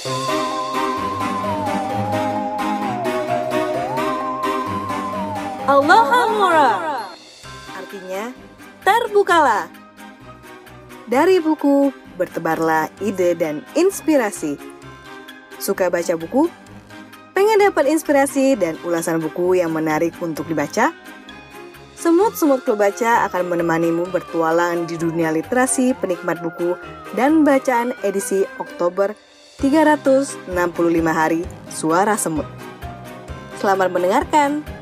Aloha Mura Artinya, terbukalah Dari buku, bertebarlah ide dan inspirasi Suka baca buku? Pengen dapat inspirasi dan ulasan buku yang menarik untuk dibaca? Semut-semut klub baca akan menemanimu bertualang di dunia literasi penikmat buku dan bacaan edisi Oktober 365 hari Suara Semut. Selamat mendengarkan!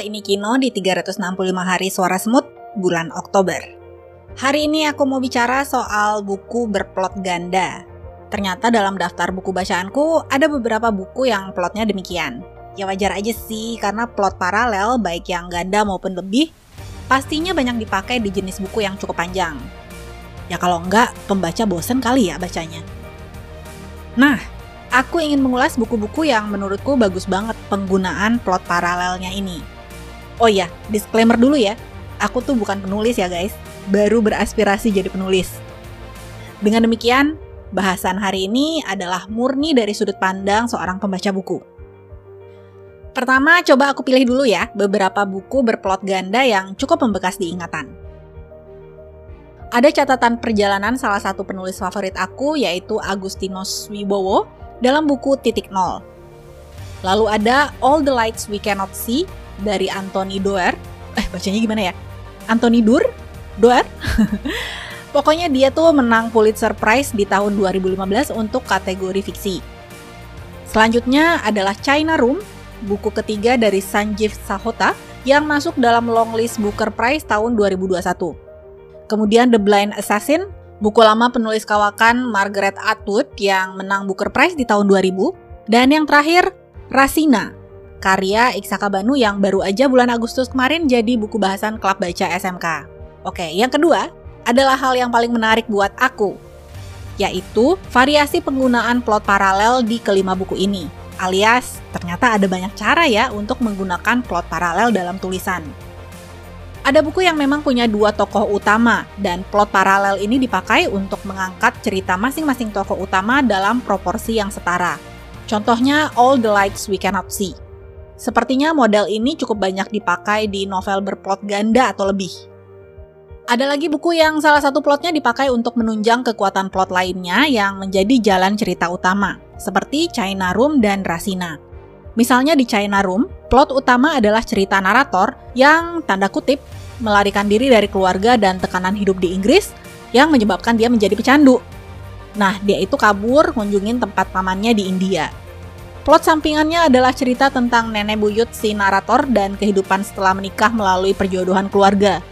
Ini Kino di 365 hari suara semut bulan Oktober. Hari ini aku mau bicara soal buku berplot ganda. Ternyata dalam daftar buku bacaanku ada beberapa buku yang plotnya demikian. Ya wajar aja sih, karena plot paralel baik yang ganda maupun lebih pastinya banyak dipakai di jenis buku yang cukup panjang. Ya kalau enggak, pembaca bosen kali ya bacanya. Nah, aku ingin mengulas buku-buku yang menurutku bagus banget penggunaan plot paralelnya ini. Oh iya, disclaimer dulu ya. Aku tuh bukan penulis ya guys, baru beraspirasi jadi penulis. Dengan demikian, bahasan hari ini adalah murni dari sudut pandang seorang pembaca buku. Pertama, coba aku pilih dulu ya beberapa buku berplot ganda yang cukup membekas di ingatan. Ada catatan perjalanan salah satu penulis favorit aku yaitu Agustinus Wibowo dalam buku Titik Nol. Lalu ada All the Lights We Cannot See dari Anthony Doerr. Eh, bacanya gimana ya? Anthony Dur? Doerr? Pokoknya dia tuh menang Pulitzer Prize di tahun 2015 untuk kategori fiksi. Selanjutnya adalah China Room, buku ketiga dari Sanjeev Sahota yang masuk dalam longlist Booker Prize tahun 2021. Kemudian The Blind Assassin, buku lama penulis kawakan Margaret Atwood yang menang Booker Prize di tahun 2000. Dan yang terakhir, Rasina, karya Iksaka Banu yang baru aja bulan Agustus kemarin jadi buku bahasan klub baca SMK. Oke, yang kedua adalah hal yang paling menarik buat aku, yaitu variasi penggunaan plot paralel di kelima buku ini. Alias, ternyata ada banyak cara ya untuk menggunakan plot paralel dalam tulisan. Ada buku yang memang punya dua tokoh utama, dan plot paralel ini dipakai untuk mengangkat cerita masing-masing tokoh utama dalam proporsi yang setara. Contohnya All the Lights We Cannot See. Sepertinya model ini cukup banyak dipakai di novel berplot ganda atau lebih. Ada lagi buku yang salah satu plotnya dipakai untuk menunjang kekuatan plot lainnya yang menjadi jalan cerita utama, seperti China Room dan Rasina. Misalnya di China Room, plot utama adalah cerita narator yang tanda kutip melarikan diri dari keluarga dan tekanan hidup di Inggris yang menyebabkan dia menjadi pecandu. Nah, dia itu kabur kunjungin tempat pamannya di India. Plot sampingannya adalah cerita tentang nenek buyut si narator dan kehidupan setelah menikah melalui perjodohan keluarga.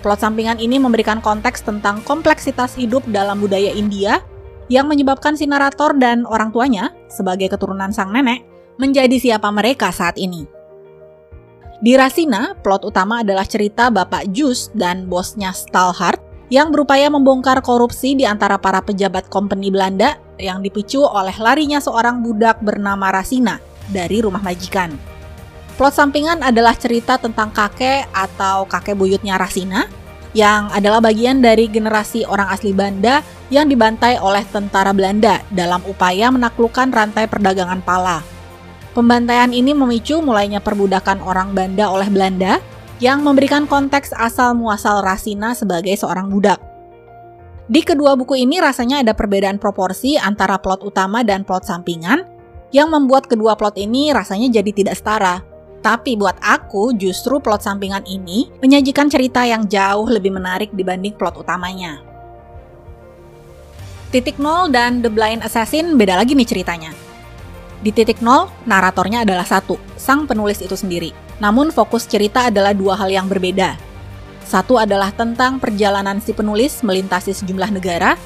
Plot sampingan ini memberikan konteks tentang kompleksitas hidup dalam budaya India yang menyebabkan si narator dan orang tuanya, sebagai keturunan sang nenek, menjadi siapa mereka saat ini. Di Rasina, plot utama adalah cerita Bapak Jus dan bosnya Stalhart yang berupaya membongkar korupsi di antara para pejabat kompeni Belanda yang dipicu oleh larinya seorang budak bernama Rasina dari rumah majikan. Plot sampingan adalah cerita tentang kakek atau kakek buyutnya Rasina yang adalah bagian dari generasi orang asli Banda yang dibantai oleh tentara Belanda dalam upaya menaklukkan rantai perdagangan pala. Pembantaian ini memicu mulainya perbudakan orang Banda oleh Belanda yang memberikan konteks asal muasal Rasina sebagai seorang budak. Di kedua buku ini rasanya ada perbedaan proporsi antara plot utama dan plot sampingan yang membuat kedua plot ini rasanya jadi tidak setara. Tapi buat aku justru plot sampingan ini menyajikan cerita yang jauh lebih menarik dibanding plot utamanya. Titik Nol dan The Blind Assassin beda lagi nih ceritanya. Di titik nol, naratornya adalah satu, sang penulis itu sendiri. Namun fokus cerita adalah dua hal yang berbeda. Satu adalah tentang perjalanan si penulis melintasi sejumlah negara,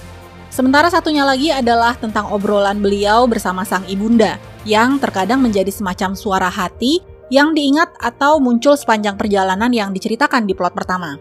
sementara satunya lagi adalah tentang obrolan beliau bersama sang ibunda, yang terkadang menjadi semacam suara hati yang diingat atau muncul sepanjang perjalanan yang diceritakan di plot pertama.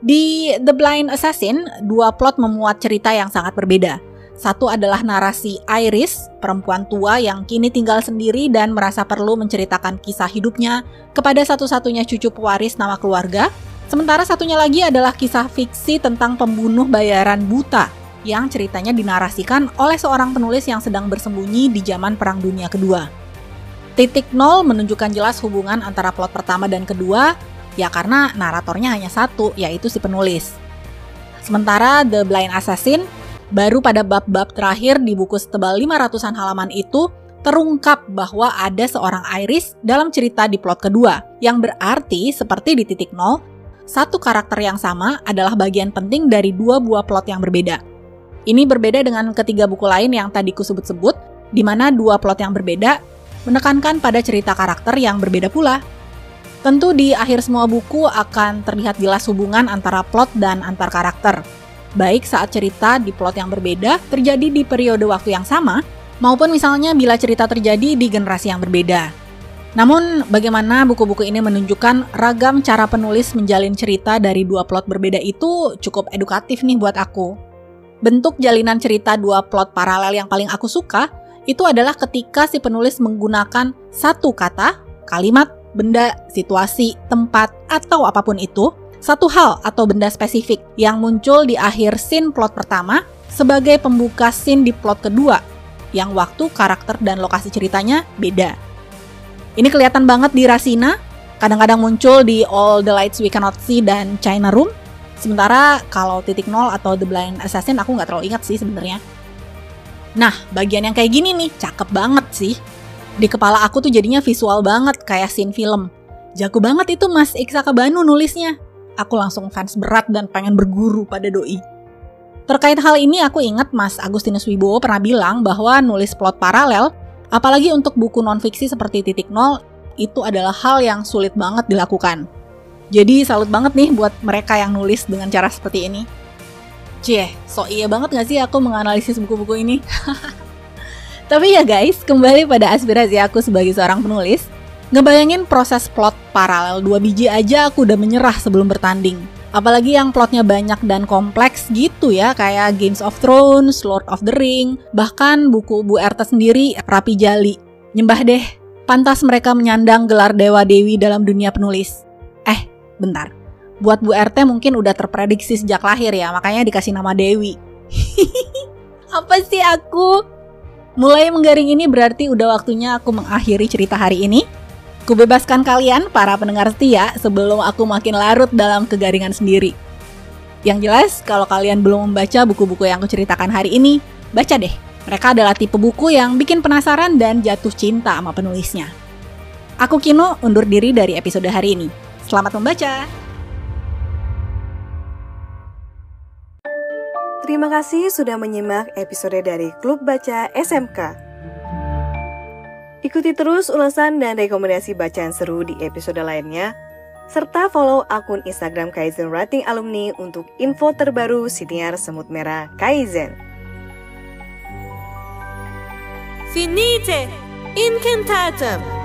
Di The Blind Assassin, dua plot memuat cerita yang sangat berbeda. Satu adalah narasi Iris, perempuan tua yang kini tinggal sendiri dan merasa perlu menceritakan kisah hidupnya kepada satu-satunya cucu pewaris nama keluarga. Sementara satunya lagi adalah kisah fiksi tentang pembunuh bayaran buta yang ceritanya dinarasikan oleh seorang penulis yang sedang bersembunyi di zaman Perang Dunia Kedua. Titik nol menunjukkan jelas hubungan antara plot pertama dan kedua, ya karena naratornya hanya satu, yaitu si penulis. Sementara The Blind Assassin Baru pada bab-bab terakhir di buku setebal 500-an halaman itu, terungkap bahwa ada seorang Iris dalam cerita di plot kedua, yang berarti seperti di titik nol, satu karakter yang sama adalah bagian penting dari dua buah plot yang berbeda. Ini berbeda dengan ketiga buku lain yang tadi kusebut-sebut, di mana dua plot yang berbeda menekankan pada cerita karakter yang berbeda pula. Tentu di akhir semua buku akan terlihat jelas hubungan antara plot dan antar karakter, baik saat cerita di plot yang berbeda terjadi di periode waktu yang sama, maupun misalnya bila cerita terjadi di generasi yang berbeda. Namun, bagaimana buku-buku ini menunjukkan ragam cara penulis menjalin cerita dari dua plot berbeda itu cukup edukatif nih buat aku. Bentuk jalinan cerita dua plot paralel yang paling aku suka itu adalah ketika si penulis menggunakan satu kata, kalimat, benda, situasi, tempat, atau apa pun itu satu hal atau benda spesifik yang muncul di akhir scene plot pertama sebagai pembuka scene di plot kedua yang waktu, karakter, dan lokasi ceritanya beda. Ini kelihatan banget di Rasina, kadang-kadang muncul di All the Lights We Cannot See dan China Room, sementara kalau titik nol atau The Blind Assassin aku nggak terlalu ingat sih sebenarnya. Nah, bagian yang kayak gini nih, cakep banget sih. Di kepala aku tuh jadinya visual banget, kayak scene film. Jago banget itu Mas Iksa Kabanu nulisnya aku langsung fans berat dan pengen berguru pada doi. Terkait hal ini aku ingat Mas Agustinus Wibowo pernah bilang bahwa nulis plot paralel, apalagi untuk buku non-fiksi seperti Titik Nol, itu adalah hal yang sulit banget dilakukan. Jadi salut banget nih buat mereka yang nulis dengan cara seperti ini. Cie, so iya banget gak sih aku menganalisis buku-buku ini? Tapi ya guys, kembali pada aspirasi aku sebagai seorang penulis, Ngebayangin proses plot paralel dua biji aja aku udah menyerah sebelum bertanding. Apalagi yang plotnya banyak dan kompleks gitu ya, kayak Games of Thrones, Lord of the Ring, bahkan buku Bu RT sendiri, Rapi Jali. Nyembah deh, pantas mereka menyandang gelar dewa-dewi dalam dunia penulis. Eh, bentar. Buat Bu RT mungkin udah terprediksi sejak lahir ya, makanya dikasih nama Dewi. Apa sih aku? Mulai menggaring ini berarti udah waktunya aku mengakhiri cerita hari ini. Kubebaskan kalian, para pendengar setia, sebelum aku makin larut dalam kegaringan sendiri. Yang jelas, kalau kalian belum membaca buku-buku yang aku ceritakan hari ini, baca deh. Mereka adalah tipe buku yang bikin penasaran dan jatuh cinta sama penulisnya. Aku Kino, undur diri dari episode hari ini. Selamat membaca! Terima kasih sudah menyimak episode dari Klub Baca SMK. Ikuti terus ulasan dan rekomendasi bacaan seru di episode lainnya, serta follow akun Instagram Kaizen Writing Alumni untuk info terbaru siniar semut merah Kaizen. Finite, incantatum.